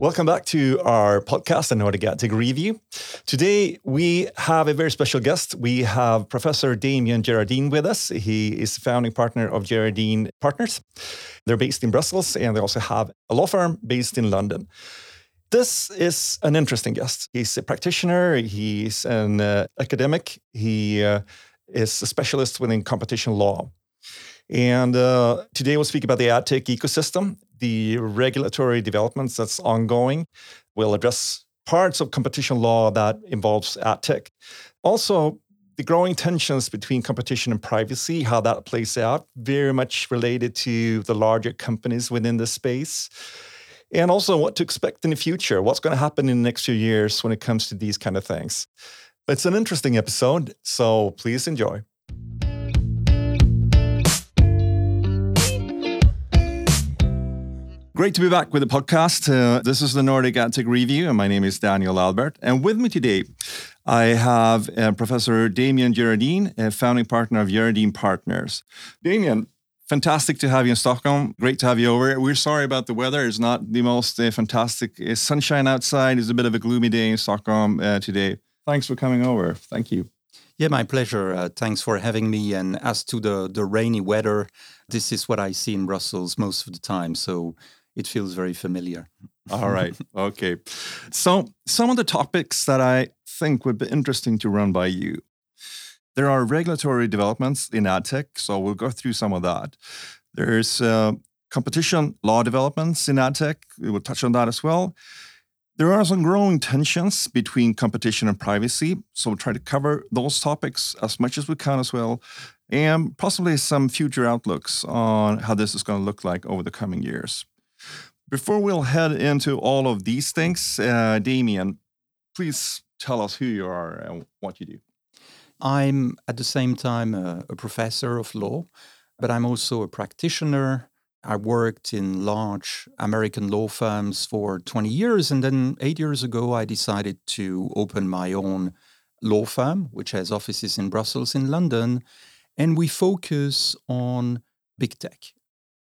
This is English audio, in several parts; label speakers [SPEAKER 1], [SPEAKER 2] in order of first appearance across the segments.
[SPEAKER 1] Welcome back to our podcast, the Nordic AdTech Review. Today, we have a very special guest. We have Professor Damien Geradin with us. He is the founding partner of Geradin Partners. They're based in Brussels and they also have a law firm based in London. This is an interesting guest. He's a practitioner, he's an uh, academic, he uh, is a specialist within competition law. And uh, today we'll speak about the ad tech ecosystem, the regulatory developments that's ongoing. We'll address parts of competition law that involves ad tech. Also, the growing tensions between competition and privacy, how that plays out, very much related to the larger companies within the space. And also what to expect in the future, what's going to happen in the next few years when it comes to these kind of things. It's an interesting episode, so please enjoy. Great to be back with the podcast. Uh, this is the Nordic AdTech Review, and my name is Daniel Albert. And with me today, I have uh, Professor Damien Geradin, a founding partner of Geradin Partners. Damien, fantastic to have you in Stockholm. Great to have you over. We're sorry about the weather. It's not the most uh, fantastic uh, sunshine outside. It's a bit of a gloomy day in Stockholm uh, today. Thanks for coming over. Thank you.
[SPEAKER 2] Yeah, my pleasure. Uh, thanks for having me. And as to the, the rainy weather, this is what I see in Brussels most of the time. So it feels very familiar.
[SPEAKER 1] All right. Okay. So, some of the topics that I think would be interesting to run by you. There are regulatory developments in ad tech, so we'll go through some of that. There's uh, competition law developments in ad tech. We will touch on that as well. There are some growing tensions between competition and privacy, so we'll try to cover those topics as much as we can as well, and possibly some future outlooks on how this is going to look like over the coming years. Before we'll head into all of these things, uh, Damien, please tell us who you are and what you do.
[SPEAKER 2] I'm at the same time a, a, professor of law, but I'm also a practitioner. I worked in large American law firms for 20 years, and then eight years ago, I decided to open my own law firm, which has offices in Brussels, in London, and we focus on big tech.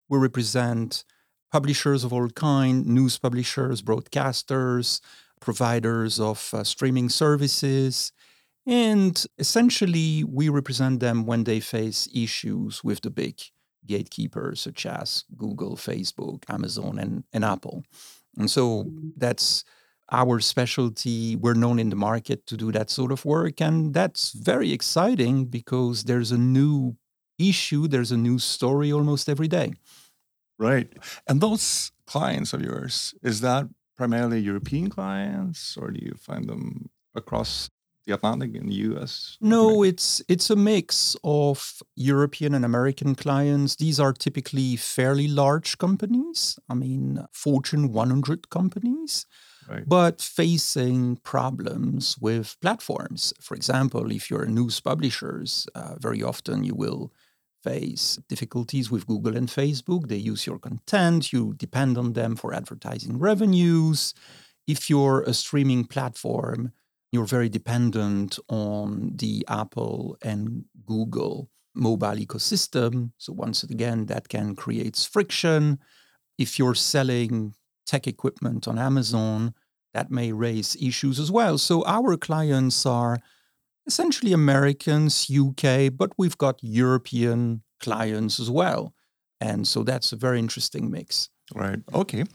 [SPEAKER 2] We represent publishers of all kind, news publishers, broadcasters, providers of uh, streaming services. And essentially, we represent them when they face issues with the big gatekeepers such as Google, Facebook, Amazon, and, and Apple. And so that's our specialty. We're known in the market to do that sort of work. And that's very exciting because there's a new issue, there's a new story almost every day.
[SPEAKER 1] Right. And those clients of yours, is that primarily European clients or do you find them across the Atlantic in the US?
[SPEAKER 2] No, it's it's a mix of European and American clients. These are typically fairly large companies. I mean, Fortune 100 companies. Right. But facing problems with platforms. For example, if you're a news publishers, uh, very often you will face difficulties with Google and Facebook. They use your content, you depend on them for advertising revenues. If you're a streaming platform, you're very dependent on the Apple and Google mobile ecosystem. So, once again, that can create friction. If you're selling tech equipment on Amazon, that may raise issues as well. So, our clients are essentially Americans, UK, but we've got European clients as well. And so that's a very interesting mix.
[SPEAKER 1] Right. Okay.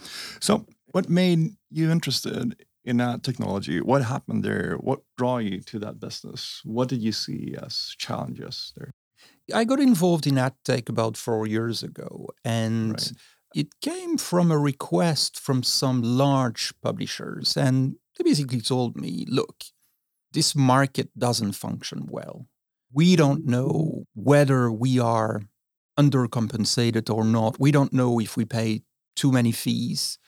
[SPEAKER 1] So, what made you interested in that technology? What happened there? What draw you to that business? What did you see as challenges there?
[SPEAKER 2] I got involved in ad tech about four years ago, and right. it came from a request from some large publishers. And they basically told me, look, this market doesn't function well. We don't know whether we are undercompensated or not. We don't know if we pay too many fees.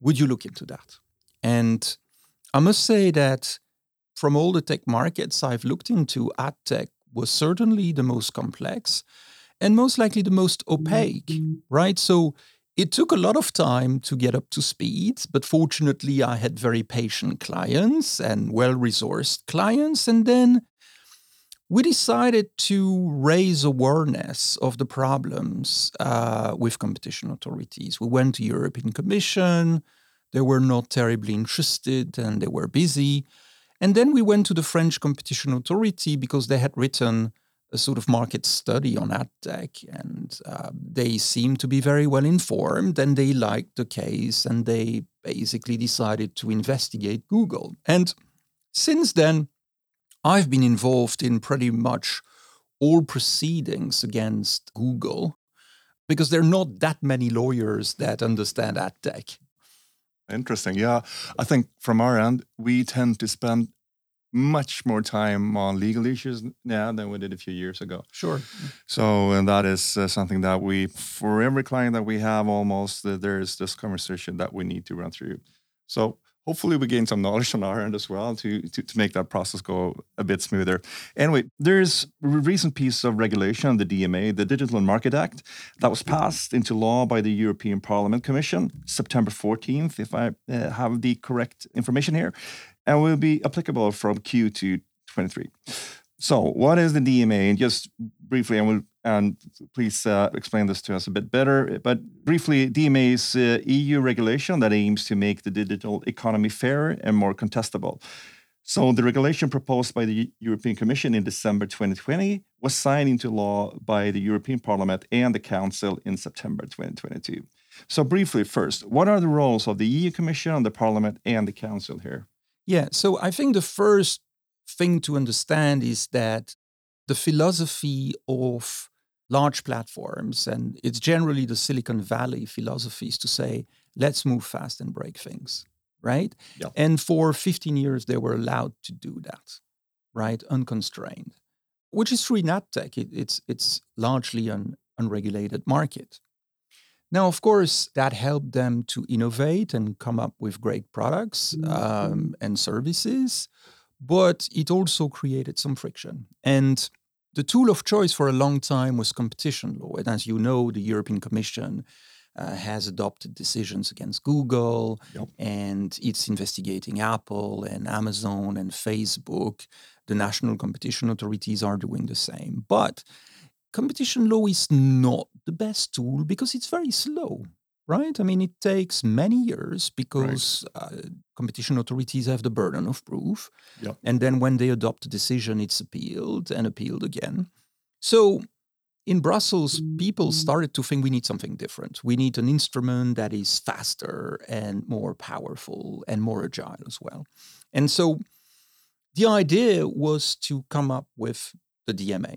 [SPEAKER 2] Would you look into that? And I must say that from all the tech markets I've looked into, ad tech was certainly the most complex and most likely the most opaque, mm-hmm. right? So it took a lot of time to get up to speed, but fortunately, I had very patient clients and well resourced clients. And then we decided to raise awareness of the problems uh, with competition authorities. We went to European Commission, they were not terribly interested and they were busy. And then we went to the French Competition Authority because they had written a sort of market study on ad tech and uh, they seemed to be very well informed and they liked the case and they basically decided to investigate Google. And since then, I've been involved in pretty much all proceedings against Google because there are not that many lawyers that understand ad tech.
[SPEAKER 1] Interesting. Yeah. I think from our end, we tend to spend much more time on legal issues now than we did a few years ago.
[SPEAKER 2] Sure.
[SPEAKER 1] So, and that is uh, something that we, for every client that we have, almost uh, there's this conversation that we need to run through. So, hopefully we gain some knowledge on our end as well to, to, to, make that process go a bit smoother. Anyway, there's a recent piece of regulation, the DMA, the Digital Market Act, that was passed into law by the European Parliament Commission September 14th, if I uh, have the correct information here, and will be applicable from Q2 23. So, what is the DMA? And just briefly, and, we'll, and please uh, explain this to us a bit better. But briefly, DMA is uh, EU regulation that aims to make the digital economy fairer and more contestable. So, the regulation proposed by the European Commission in December 2020 was signed into law by the European Parliament and the Council in September 2022. So, briefly, first, what are the roles of the EU Commission, the Parliament, and the Council here?
[SPEAKER 2] Yeah, so I think the first thing to understand is that the philosophy of large platforms, and it's generally the Silicon Valley philosophy, is to say, let's move fast and break things, right? Yeah. And for 15 years, they were allowed to do that, right? Unconstrained, which is true in ad tech. It, it's, it's largely an unregulated market. Now, of course, that helped them to innovate and come up with great products mm-hmm. um, and services but it also created some friction. And the tool of choice for a long time was competition law. And as you know, the European Commission uh, has adopted decisions against Google yep. and it's investigating Apple and Amazon and Facebook. The national competition authorities are doing the same. But competition law is not the best tool because it's very slow right? I mean, it takes many years because right. uh, competition authorities have the burden of proof. And then when they adopt a decision, it's appealed and appealed again. So in Brussels, people started to think we need something different. We need an instrument that is faster and more powerful and more agile as well. And so the idea was to come up with the DMA.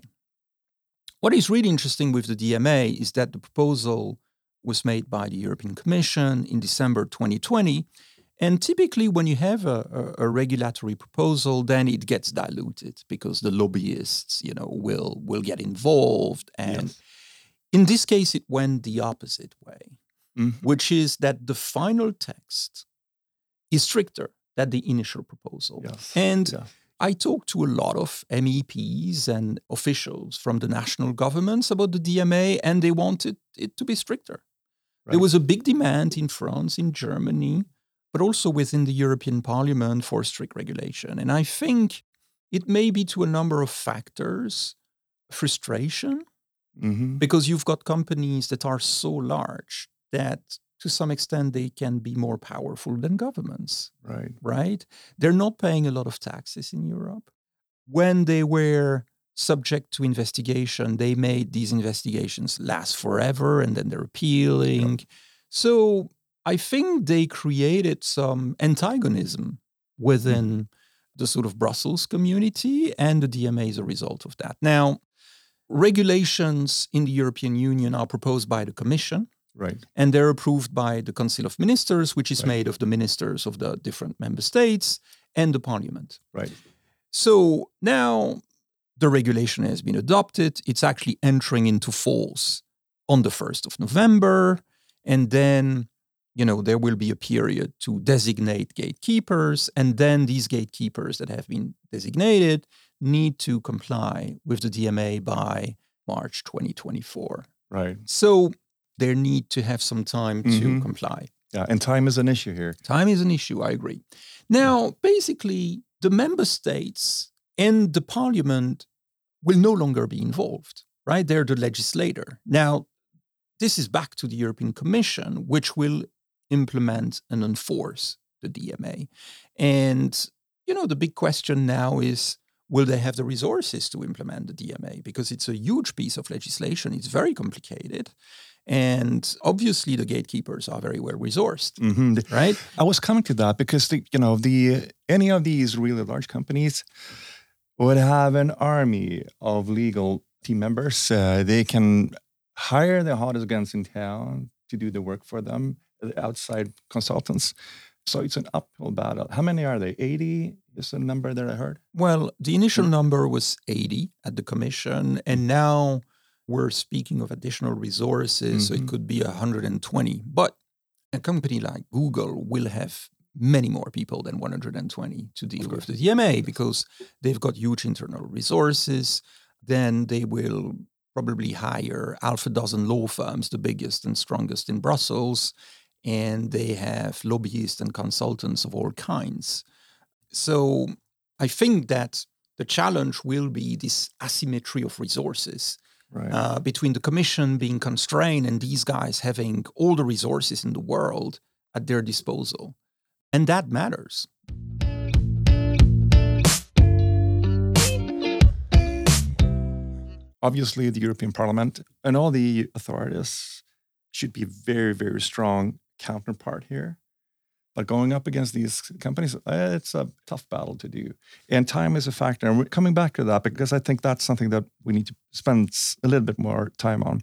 [SPEAKER 2] What is really interesting with the DMA is that the proposal was made by the European Commission in December 2020. And typically, when you have a, a, a, regulatory proposal, then it gets diluted because the lobbyists, you know, will will get involved. And yes. in this case, it went the opposite way, mm-hmm. which is that the final text is stricter than the initial proposal. Yes. And. I talked to a lot of MEPs and officials from the national governments about the DMA, and they wanted it to be stricter. Right. There was a big demand in France, in Germany, but also within the European Parliament for strict regulation. And I think it may be to a number of factors frustration, mm-hmm. because you've got companies that are so large that to some extent they can be more powerful than governments.
[SPEAKER 1] Right.
[SPEAKER 2] Right? They're not paying a lot of taxes in Europe. When they were subject to investigation. They made these investigations last forever and then they're appealing. Yeah. So I think they created some antagonism within mm-hmm. the sort of Brussels community and the DMA is a result of that. Now, regulations in the European Union are proposed by the Commission.
[SPEAKER 1] Right.
[SPEAKER 2] And they're approved by the Council of Ministers, which is right. made of the ministers of the different member states and the parliament.
[SPEAKER 1] Right.
[SPEAKER 2] So now the regulation has been adopted. It's actually entering into force on the 1st of November. And then, you know, there will be a period to designate gatekeepers. And then these gatekeepers that have been designated need to comply with the DMA by March 2024.
[SPEAKER 1] Right.
[SPEAKER 2] So they need to have some time mm-hmm. to comply.
[SPEAKER 1] Yeah, and time is an issue here.
[SPEAKER 2] Time is an issue, I agree. Now, yeah. basically, the member states and the parliament will no longer be involved, right? They're the legislator. Now, this is back to the European Commission, which will implement and enforce the DMA. And, you know, the big question now is will they have the resources to implement the DMA? Because it's a huge piece of legislation, it's very complicated. And obviously, the gatekeepers are very well resourced, mm-hmm. right?
[SPEAKER 1] I was coming to that because the, you know the any of these really large companies would have an army of legal team members. Uh, they can hire the hottest guns in town to do the work for them, outside consultants. So it's an uphill battle. How many are they? 80 is the number that I heard?
[SPEAKER 2] Well, the initial number was 80 at the commission, and now we're speaking of additional resources, mm-hmm. so it mm-hmm. could be 120. But a company like Google will have many more people than 120 to deal with the DMA because they've got huge internal resources. Then they will probably hire half a dozen law firms, the biggest and strongest in Brussels, and they have lobbyists and consultants of all kinds. So I think that the challenge will be this asymmetry of resources. Right. Uh, between the commission being constrained and these guys having all the resources in the world at their disposal. And that matters.
[SPEAKER 1] Obviously, the European Parliament and all the authorities should be very, very strong counterpart here. But going up against these companies, eh, it's a tough battle to do. And time is a factor. And we're coming back to that because I think that's something that we need to spend a little bit more time on.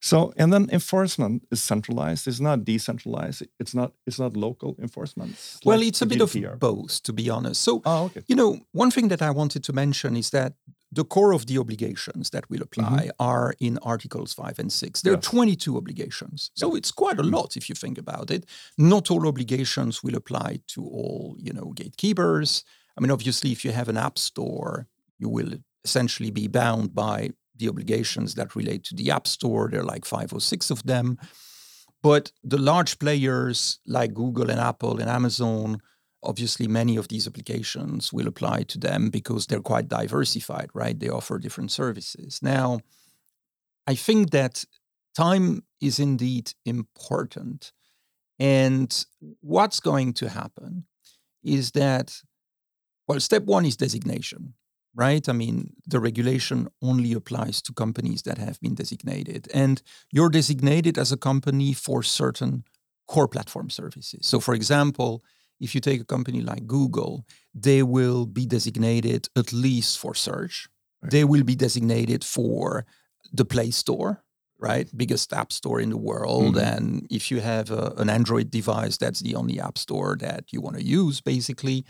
[SPEAKER 1] So, and then enforcement is centralized. It's not decentralized. It's not. It's not local enforcement.
[SPEAKER 2] It's well, like it's a bit of both, to be honest. So, oh, okay. you know, one thing that I wanted to mention is that the core of the obligations that will apply mm-hmm. are in Articles 5 and 6. There yes. are 22 obligations. So it's quite a mm-hmm. lot if you think about it. Not all obligations will apply to all, you know, gatekeepers. I mean, obviously, if you have an app store, you will essentially be bound by the obligations that relate to the app store. There are like five or six of them. But the large players like Google and Apple and Amazon obviously many of these applications will apply to them because they're quite diversified right? They offer different services. Now i think that time is indeed important and what's going to happen is that well step one is designation right? I mean the regulation only applies to companies that have been designated and you're designated as a company for certain core platform services. So for example if you take a company like Google, they will be designated at least for search. Right. They will be designated for the Play Store, right? Biggest app store in the world. Mm-hmm. And if you have a, an Android device, that's the only app store that you want to use, basically.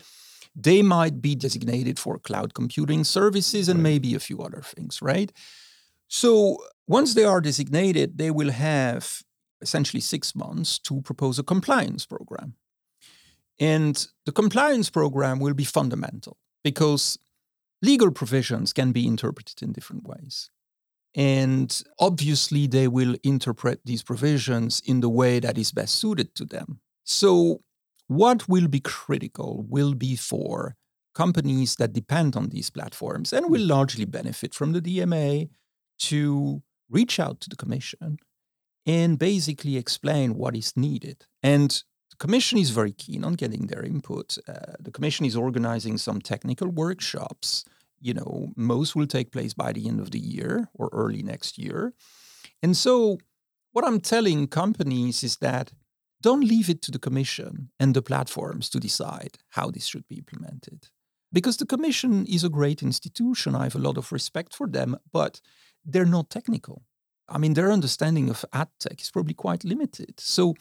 [SPEAKER 2] They might be designated for cloud computing services and right. maybe a few other things, right? So once they are designated, they will have essentially six months to propose a compliance program. And the compliance program will be fundamental because legal provisions can be interpreted in different ways. And obviously, they will interpret these provisions in the way that is best suited to them. So, what will be critical will be for companies that depend on these platforms and will hmm. largely benefit from the DMA to reach out to the Commission and basically explain what is needed. And Commission is very keen on getting their input. Uh, the Commission is organizing some technical workshops. You know, most will take place by the end of the year or early next year. And so, what I'm telling companies is that don't leave it to the Commission and the platforms to decide how this should be implemented. Because the Commission is a great institution. I have a lot of respect for them, but they're not technical. I mean, their understanding of ad tech is probably quite limited. So,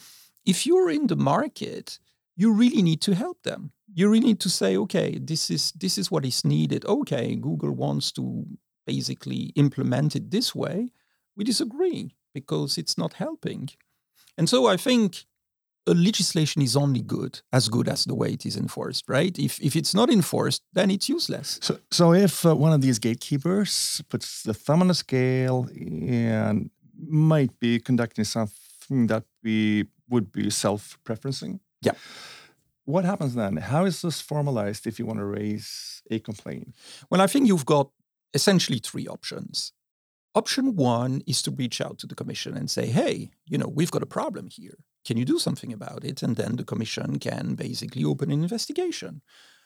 [SPEAKER 2] if you're in the market, you really need to help them. You really need to say, okay, this is this is what is needed. Okay, Google wants to basically implement it this way. We disagree because it's not helping. And so I think a legislation is only good as good as the way it is enforced, right? If if it's not enforced, then it's useless.
[SPEAKER 1] So so if uh, one of these gatekeepers puts the thumb on the scale and might be conducting something that we would be self preferencing.
[SPEAKER 2] Yeah.
[SPEAKER 1] What happens then? How is this formalized if you want to raise a complaint?
[SPEAKER 2] Well, I think you've got essentially three options. Option one is to reach out to the commission and say, hey, you know, we've got a problem here. can you do something about it? And then the commission can basically open an investigation.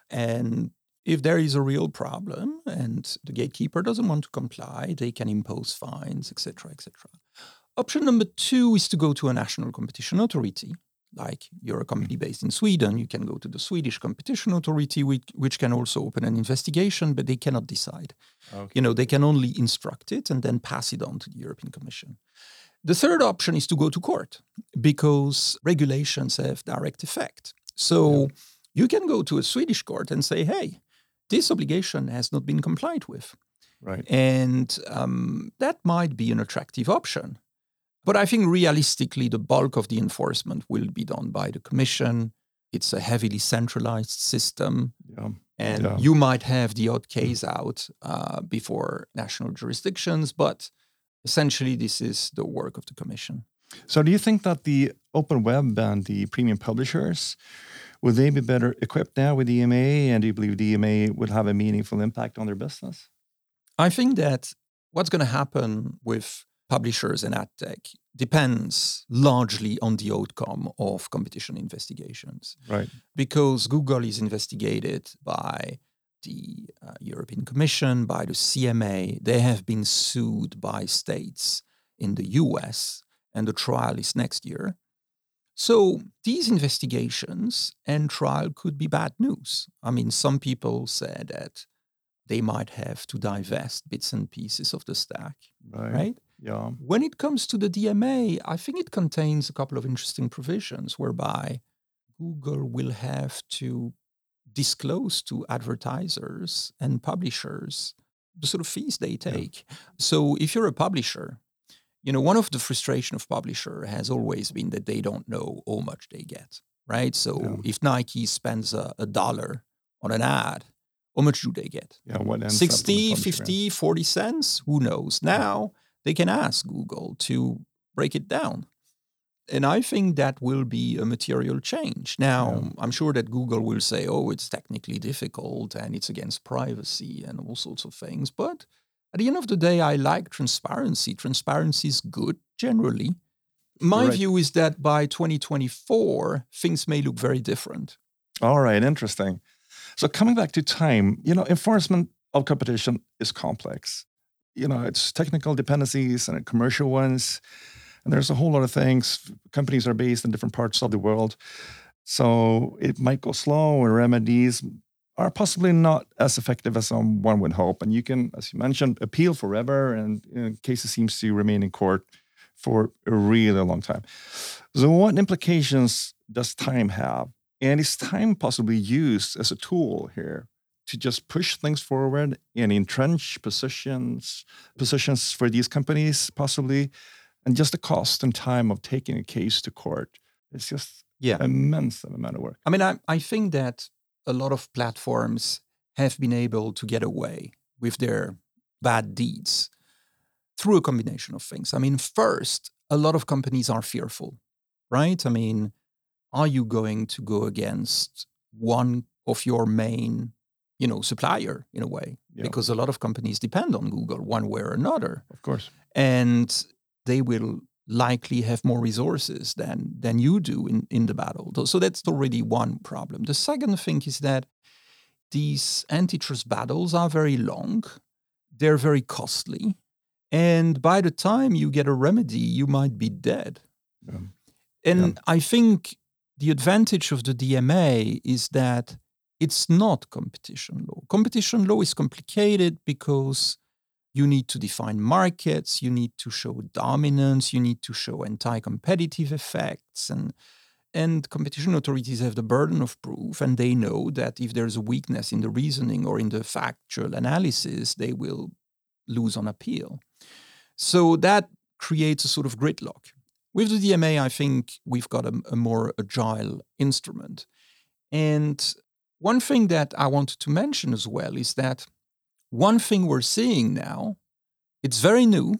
[SPEAKER 2] And if there is a real problem and the gatekeeper doesn't want to comply, they can impose fines, etc., etc. Option number two is to go to a national competition authority. Like you're a company based in Sweden, you can go to the Swedish competition authority, which, which can also open an investigation, but they cannot decide. Okay. You know, they can only instruct it and then pass it on to the European Commission. The third option is to go to court because regulations have direct effect. So yeah. you can go to a Swedish court and say, hey, this obligation has not been complied with.
[SPEAKER 1] Right.
[SPEAKER 2] And um, that might be an attractive option. But I think realistically, the bulk of the enforcement will be done by the Commission. It's a heavily centralized system. Yeah. And yeah. you might have the odd case out uh, before national jurisdictions, but essentially, this is the work of the Commission.
[SPEAKER 1] So, do you think that the open web and the premium publishers would they be better equipped now with DMA? And do you believe DMA would have a meaningful impact on their business?
[SPEAKER 2] I think that what's going to happen with publishers and ad tech depends largely on the outcome of competition investigations.
[SPEAKER 1] Right.
[SPEAKER 2] Because Google is investigated by the uh, European Commission, by the CMA. They have been sued by states in the US, and the trial is next year. So these investigations and trial could be bad news. I mean, some people said that they might have to divest bits and pieces of the stack, right? right?
[SPEAKER 1] Yeah.
[SPEAKER 2] When it comes to the DMA, I think it contains a couple of interesting provisions whereby Google will have to disclose to advertisers and publishers the sort of fees they take. Yeah. So if you're a publisher, you know, one of the frustration of publisher has always been that they don't know how much they get, right? So yeah. if Nike spends a, a, dollar on an ad, how much do they get?
[SPEAKER 1] Yeah, what
[SPEAKER 2] 60, 50, 40 cents? Who knows? Now they can ask Google to break it down. And I think that will be a material change. Now, yeah. I'm sure that Google will say, oh, it's technically difficult and it's against privacy and all sorts of things. But at the end of the day, I like transparency. Transparency is good generally. My right. view is that by 2024, things may look very different.
[SPEAKER 1] All right, interesting. So, coming back to time, you know, enforcement of competition is complex you know, it's technical dependencies and commercial ones. And there's a whole lot of things. Companies are based in different parts of the world. So it might go slow, and remedies are possibly not as effective as one would hope. And you can, as you mentioned, appeal forever, and you know, cases seems to remain in court for a really long time. So, what implications does time have? And is time possibly used as a tool here to just push things forward and entrench positions positions for these companies possibly and just the cost and time of taking a case to court. It's just yeah. immense amount of work.
[SPEAKER 2] I mean I, I think that a lot of platforms have been able to get away with their bad deeds through a combination of things. I mean first a lot of companies are fearful right? I mean are you going to go against one of your main you know supplier in a way because a lot of companies depend on google one way or another.
[SPEAKER 1] Of course.
[SPEAKER 2] And they will likely have more resources than than you do in in the battle. So that's already one problem. The second thing is that these antitrust battles are very long they're very costly and by the time you get a remedy you might be dead. Yeah. and yeah. i think the advantage of the dma is that it's not competition law. Competition law is complicated because you need to define markets, you need to show dominance, you need to show anti-competitive effects and and competition authorities have the burden of proof and they know that if there's a weakness in the reasoning or in the factual analysis, they will lose on appeal. So that creates a sort of gridlock. With the DMA, I think we've got a, a more agile instrument. And one thing that I wanted to mention as well is that one thing we're seeing now, it's very new,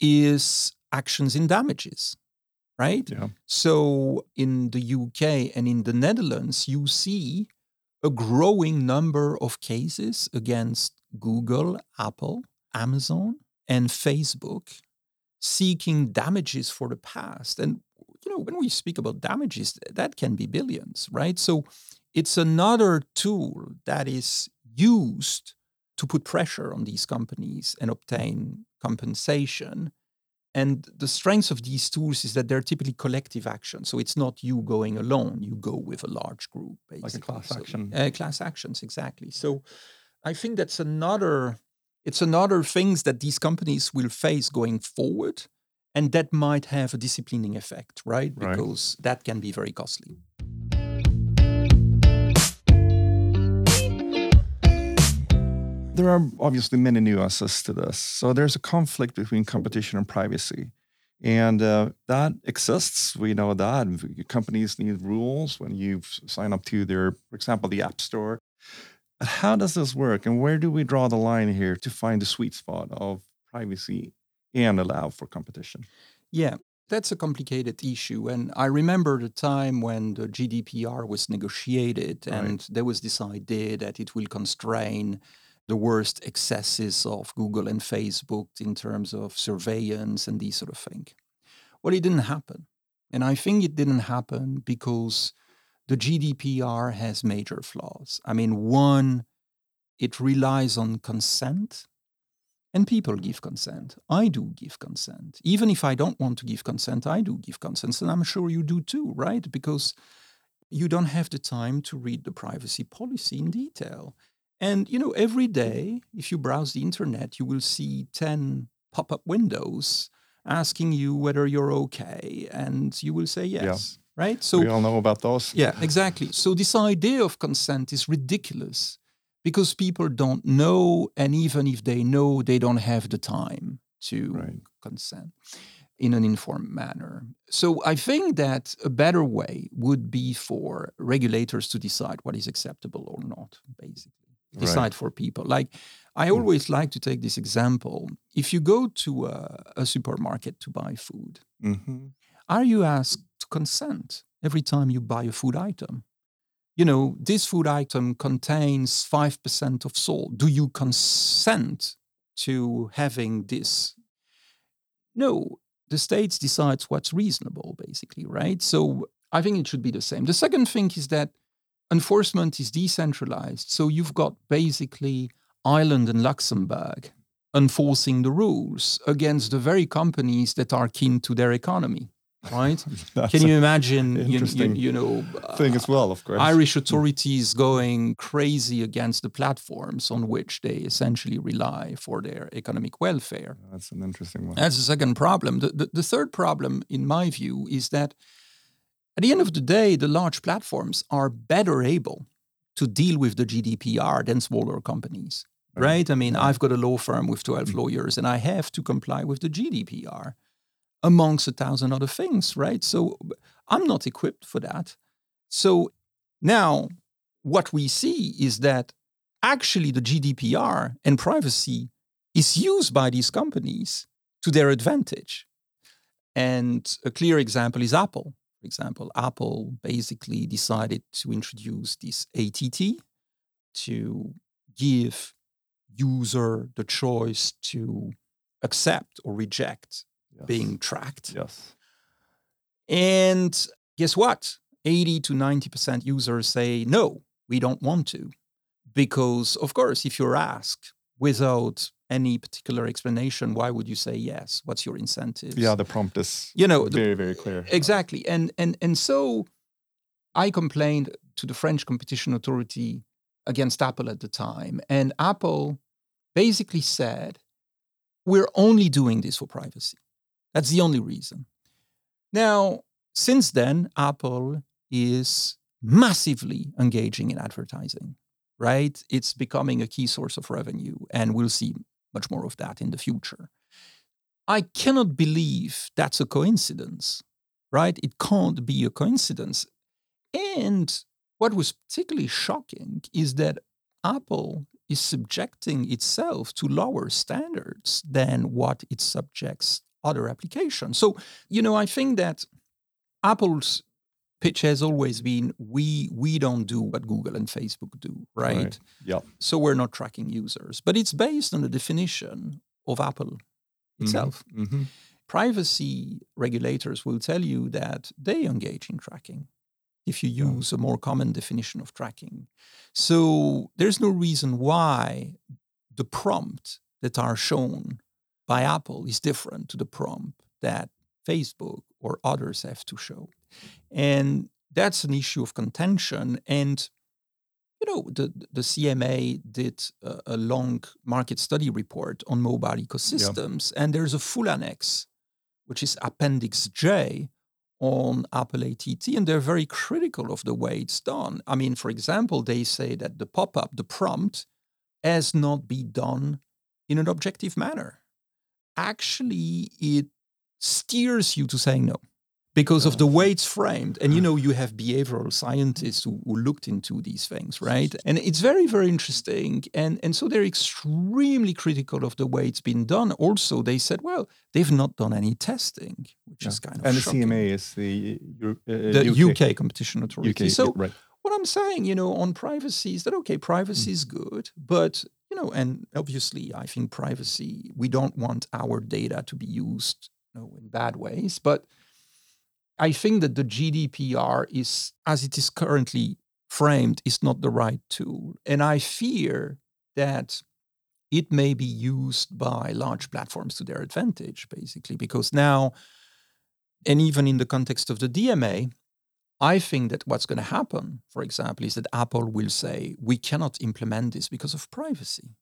[SPEAKER 2] is actions in damages, right?
[SPEAKER 1] Yeah.
[SPEAKER 2] So in the UK and in the Netherlands, you see a growing number of cases against Google, Apple, Amazon, and Facebook seeking damages for the past. And you know, when we speak about damages, that can be billions, right? So it's another tool that is used to put pressure on these companies and obtain compensation. And the strength of these tools is that they're typically collective action. So it's not you going alone, you go with a large group,
[SPEAKER 3] basically. Like a class so, action.
[SPEAKER 2] Uh, class actions, exactly. So I think that's another it's another things that these companies will face going forward and that might have a disciplining effect right because right. that can be very costly
[SPEAKER 1] there are obviously many nuances to this. So there's a conflict between competition and privacy. And uh, that exists. We know that. Companies need rules when you sign up to their for example the app store. But how does this work, and where do we draw the line here to find the sweet spot of privacy and allow for competition?
[SPEAKER 2] Yeah, that's a complicated issue. And I remember the time when the GDPR was negotiated, and there was this idea that it will constrain the worst excesses of Google and Facebook in terms of surveillance and these sort of things. Well, it didn't happen. And I think it didn't happen because the GDPR has major flaws. I mean, one, it relies on consent, and people give consent. I do give consent. Even if I don't want to give consent, I do give consent, and I'm sure you do too, right? Because you don't have the time to read the privacy policy in detail. And you know, every day, if you browse the internet, you will see 10 pop-up windows asking you whether you're okay, and you will say yes. Yeah right?
[SPEAKER 1] So we all know about those.
[SPEAKER 2] Yeah, exactly. So this idea of consent is ridiculous because people don't know, and even if they know, they don't have the time to right. consent in an informed manner. So I think that a better way would be for regulators to decide what is acceptable or not, basically. Decide right. for people. Like I hmm. always mm. like to take this example. If you go to a, a supermarket to buy food, mm-hmm. are you asked to consent every time you buy a food item. You know, this food item contains 5% of salt. Do you consent to having this? No, the states decides what's reasonable, basically, right? So I think it should be the same. The second thing is that enforcement is decentralized. So you've got basically Ireland and Luxembourg enforcing the rules against the very companies that are keen to their economy right? Can you imagine, you, you, you, know,
[SPEAKER 1] thing as well, of course.
[SPEAKER 2] Irish authorities going crazy against the platforms on which they essentially rely for their economic welfare.
[SPEAKER 1] That's an interesting one.
[SPEAKER 2] That's the second problem. The, the, the third problem, in my view, is that at the end of the day, the large platforms are better able to deal with the GDPR than smaller companies. Right? right? I mean, I've got a law firm with 12 mm. lawyers and I have to comply with the GDPR amongst a thousand other things, right? So I'm not equipped for that. So now what we see is that actually the GDPR and privacy is used by these companies to their advantage. And a clear example is Apple. For example, Apple basically decided to introduce this ATT to give user the choice to accept or reject yes. being tracked.
[SPEAKER 1] Yes.
[SPEAKER 2] And guess what? 80 to 90% users say, no, we don't want to. Because, of course, if you're asked without any particular explanation, why would you say yes? What's your incentive?
[SPEAKER 1] Yeah, the prompt is you know, very, very clear.
[SPEAKER 2] Exactly. And, and, and so I complained to the French competition authority against Apple at the time. And Apple basically said, we're only doing this for privacy. That's the only reason. Now, since then, Apple is massively engaging in advertising, right? It's becoming a key source of revenue, and we'll see much more of that in the future. I cannot believe that's a coincidence, right? It can't be a coincidence. And what was particularly shocking is that Apple is subjecting itself to lower standards than what it subjects other applications. So, you know, I think that Apple's pitch has always been we we don't do what Google and Facebook do, right? right.
[SPEAKER 1] Yeah.
[SPEAKER 2] So we're not tracking users, but it's based on the definition of Apple mm-hmm. itself. Mm-hmm. privacy regulators will tell you that they engage in tracking if you use a more common definition of tracking. So there's no reason why the prompt that are shown by Apple is different to the prompt that Facebook or others have to show. And that's an issue of contention. And you know, the, the CMA did a, a long market study report on mobile ecosystems, yeah. and there's a full annex, which is Appendix J on Apple ATT, and they're very critical of the way it's done. I mean, for example, they say that the pop up, the prompt, has not been done in an objective manner. Actually, it steers you to saying no because of the way it's framed. And you know, you have behavioral scientists who, who, looked into these things, right? And it's very, very interesting. And and so they're extremely critical of the way it's been done. Also, they said, well, they've not done any testing, which yeah. is kind of
[SPEAKER 1] and
[SPEAKER 2] shocking.
[SPEAKER 1] the CMA is the uh,
[SPEAKER 2] the UK. UK. competition authority.
[SPEAKER 1] UK,
[SPEAKER 2] so
[SPEAKER 1] right.
[SPEAKER 2] what I'm saying, you know, on privacy is that okay, privacy mm. is good, but you know, and obviously, I think privacy. We don't want our data to be used, you know, in bad ways, but I think that the GDPR is, as it is currently framed, is not the right tool. And I fear that it may be used by large platforms to their advantage, basically, because now, and even in the context of the DMA, I think that what's going to happen, for example, is that Apple will say, we cannot implement this because of privacy.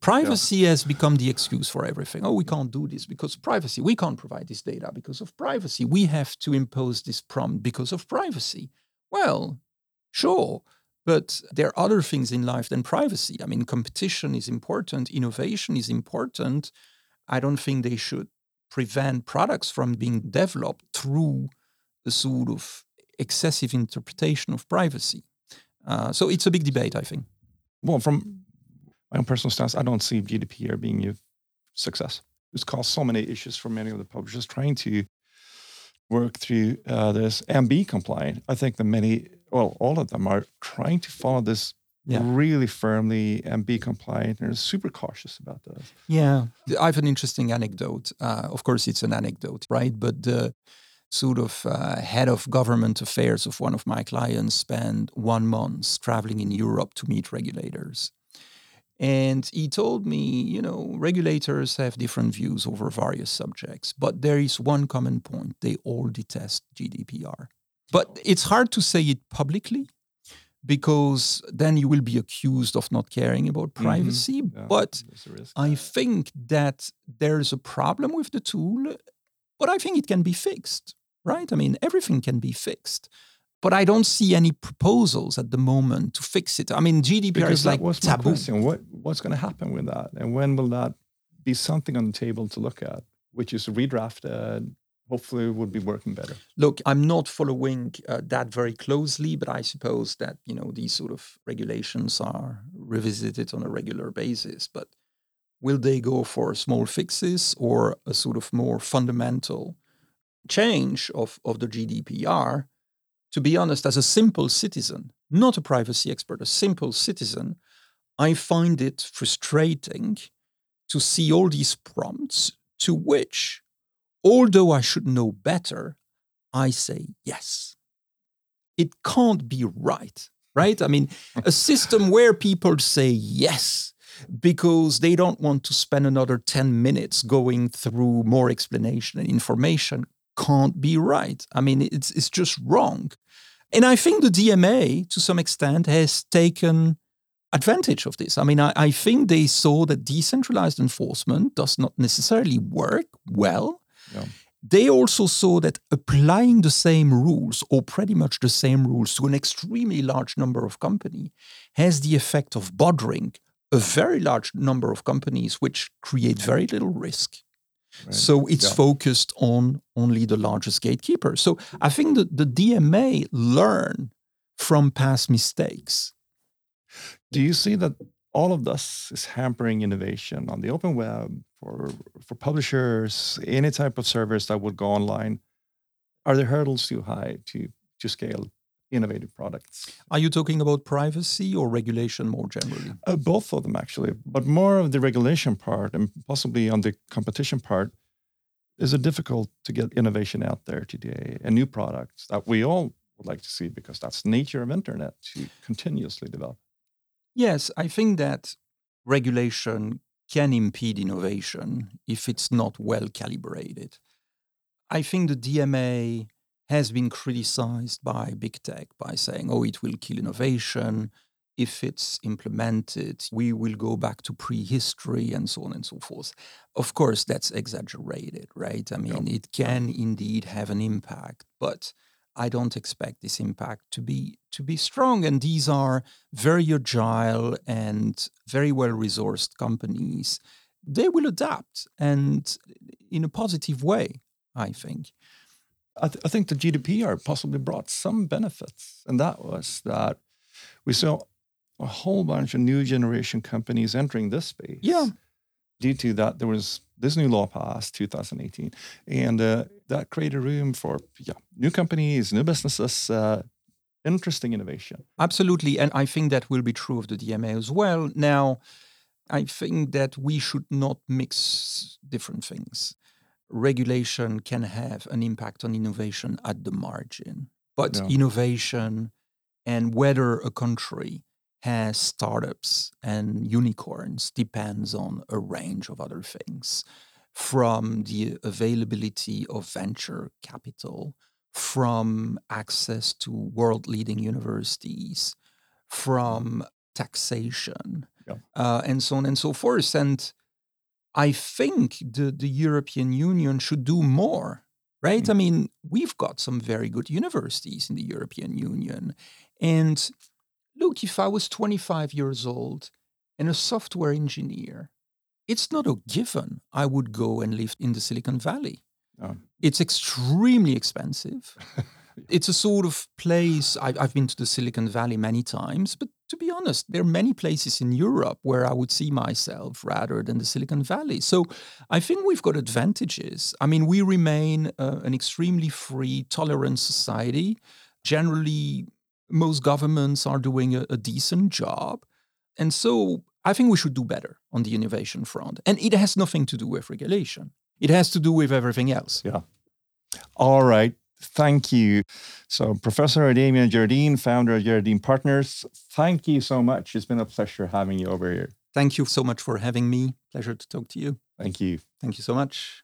[SPEAKER 2] Privacy yeah. has become the excuse for everything. Oh, we can't do this because privacy. We can't provide this data because of privacy. We have to impose this prompt because of privacy. Well, sure, but there are other things in life than privacy. I mean, competition is important, innovation is important. I don't think they should prevent products from being developed through a sort of excessive interpretation of privacy. Uh, so it's a big debate, I think.
[SPEAKER 1] Well, from my own personal stance, I don't see GDPR being a success. It's caused so many issues for many of the publishers trying to work through uh, this and be compliant. I think that many, well, all of them are trying to follow this yeah. really firmly and be compliant and are super cautious about this.
[SPEAKER 2] Yeah. I have an interesting anecdote. Uh, of course, it's an anecdote, right? But the sort of uh, head of government affairs of one of my clients spent one month traveling in Europe to meet regulators. And he told me, you know, regulators have different views over various subjects, but there is one common point they all detest GDPR. But it's hard to say it publicly because then you will be accused of not caring about mm-hmm. privacy. Mm-hmm. Yeah, but I think that there's a problem with the tool, but I think it can be fixed, right? I mean, everything can be fixed but I don't see any proposals at the moment to fix it. I mean, GDPR
[SPEAKER 1] because
[SPEAKER 2] is like
[SPEAKER 1] was
[SPEAKER 2] taboo.
[SPEAKER 1] question. What what's going to happen with that, and when will that be something on the table to look at, which is redrafted? Hopefully, would be working better.
[SPEAKER 2] Look, I'm not following uh, that very closely, but I suppose that you know these sort of regulations are revisited on a regular basis. But will they go for small fixes or a sort of more fundamental change of, of the GDPR? To be honest, as a simple citizen, not a privacy expert, a simple citizen, I find it frustrating to see all these prompts to which, although I should know better, I say yes. It can't be right, right? I mean, a system where people say yes because they don't want to spend another 10 minutes going through more explanation and information can't be right. I mean, it's, it's just wrong. And I think the DMA, to some extent, has taken advantage of this. I mean, I, I, think they saw that decentralized enforcement does not necessarily work well. Yeah. They also saw that applying the same rules, or pretty much the same rules, to an extremely large number of companies has the effect of bothering a very large number of companies, which create very little risk. Right. So it's yeah. focused on only the largest gatekeeper. So I think that the DMA learn from past mistakes.
[SPEAKER 1] Do you see that all of this is hampering innovation on the open web for for publishers, any type of service that would go online? Are the hurdles too high to to scale innovative products.
[SPEAKER 2] Are you talking about privacy or regulation more generally?
[SPEAKER 1] Uh, both of them, actually, but more of the regulation part and possibly on the competition part. Is it difficult to get innovation out there today and new products that we all would like to see because that's nature of internet to continuously develop?
[SPEAKER 2] Yes, I think that regulation can impede innovation if it's not well calibrated. I think the DMA has been criticized by big tech by saying, oh, it will kill innovation. If it's implemented, we will go back to prehistory and so on and so forth. Of course, that's exaggerated, right? I mean, it can indeed have an impact, but I don't expect this impact to be to be strong. And these are very agile and very well resourced companies. They will adapt and in a positive way, I think.
[SPEAKER 1] I, th- I, think the GDPR possibly brought some benefits, and that was that we saw a whole bunch of new generation companies entering this space.
[SPEAKER 2] Yeah.
[SPEAKER 1] Due to that, there was this new law passed 2018, and uh, that created room for yeah new companies, new businesses, uh, interesting innovation.
[SPEAKER 2] Absolutely, and I think that will be true of the DMA as well. Now, I think that we should not mix different things regulation can have an impact on innovation at the margin. But yeah. innovation and whether a country has startups and unicorns depends on a range of other things from the availability of venture capital, from access to world leading universities, from taxation, yeah. uh, and so on and so forth. And I think the, the European Union should do more, right? Mm. I mean, we've got some very good universities in the European Union. And look, if I was 25 years old and a software engineer, it's not a given I would go and live in the Silicon Valley. Oh. It's extremely expensive. it's a sort of place. I, have been to the Silicon Valley many times, but to be honest, there are many places in Europe where I would see myself rather than the Silicon Valley. So I think we've got advantages. I mean, we remain uh, an extremely free, tolerant society. Generally, most governments are doing a, a decent job. And so I think we should do better on the innovation front. And it has nothing to do with regulation, it has to do with everything else.
[SPEAKER 1] Yeah. All right. Thank you. So, Professor Damien Geradin, founder of Geradin Partners, thank you so much. It's been a pleasure having you over here.
[SPEAKER 2] Thank you so much for having me. Pleasure to talk to you.
[SPEAKER 1] Thank you.
[SPEAKER 2] Thank you so much.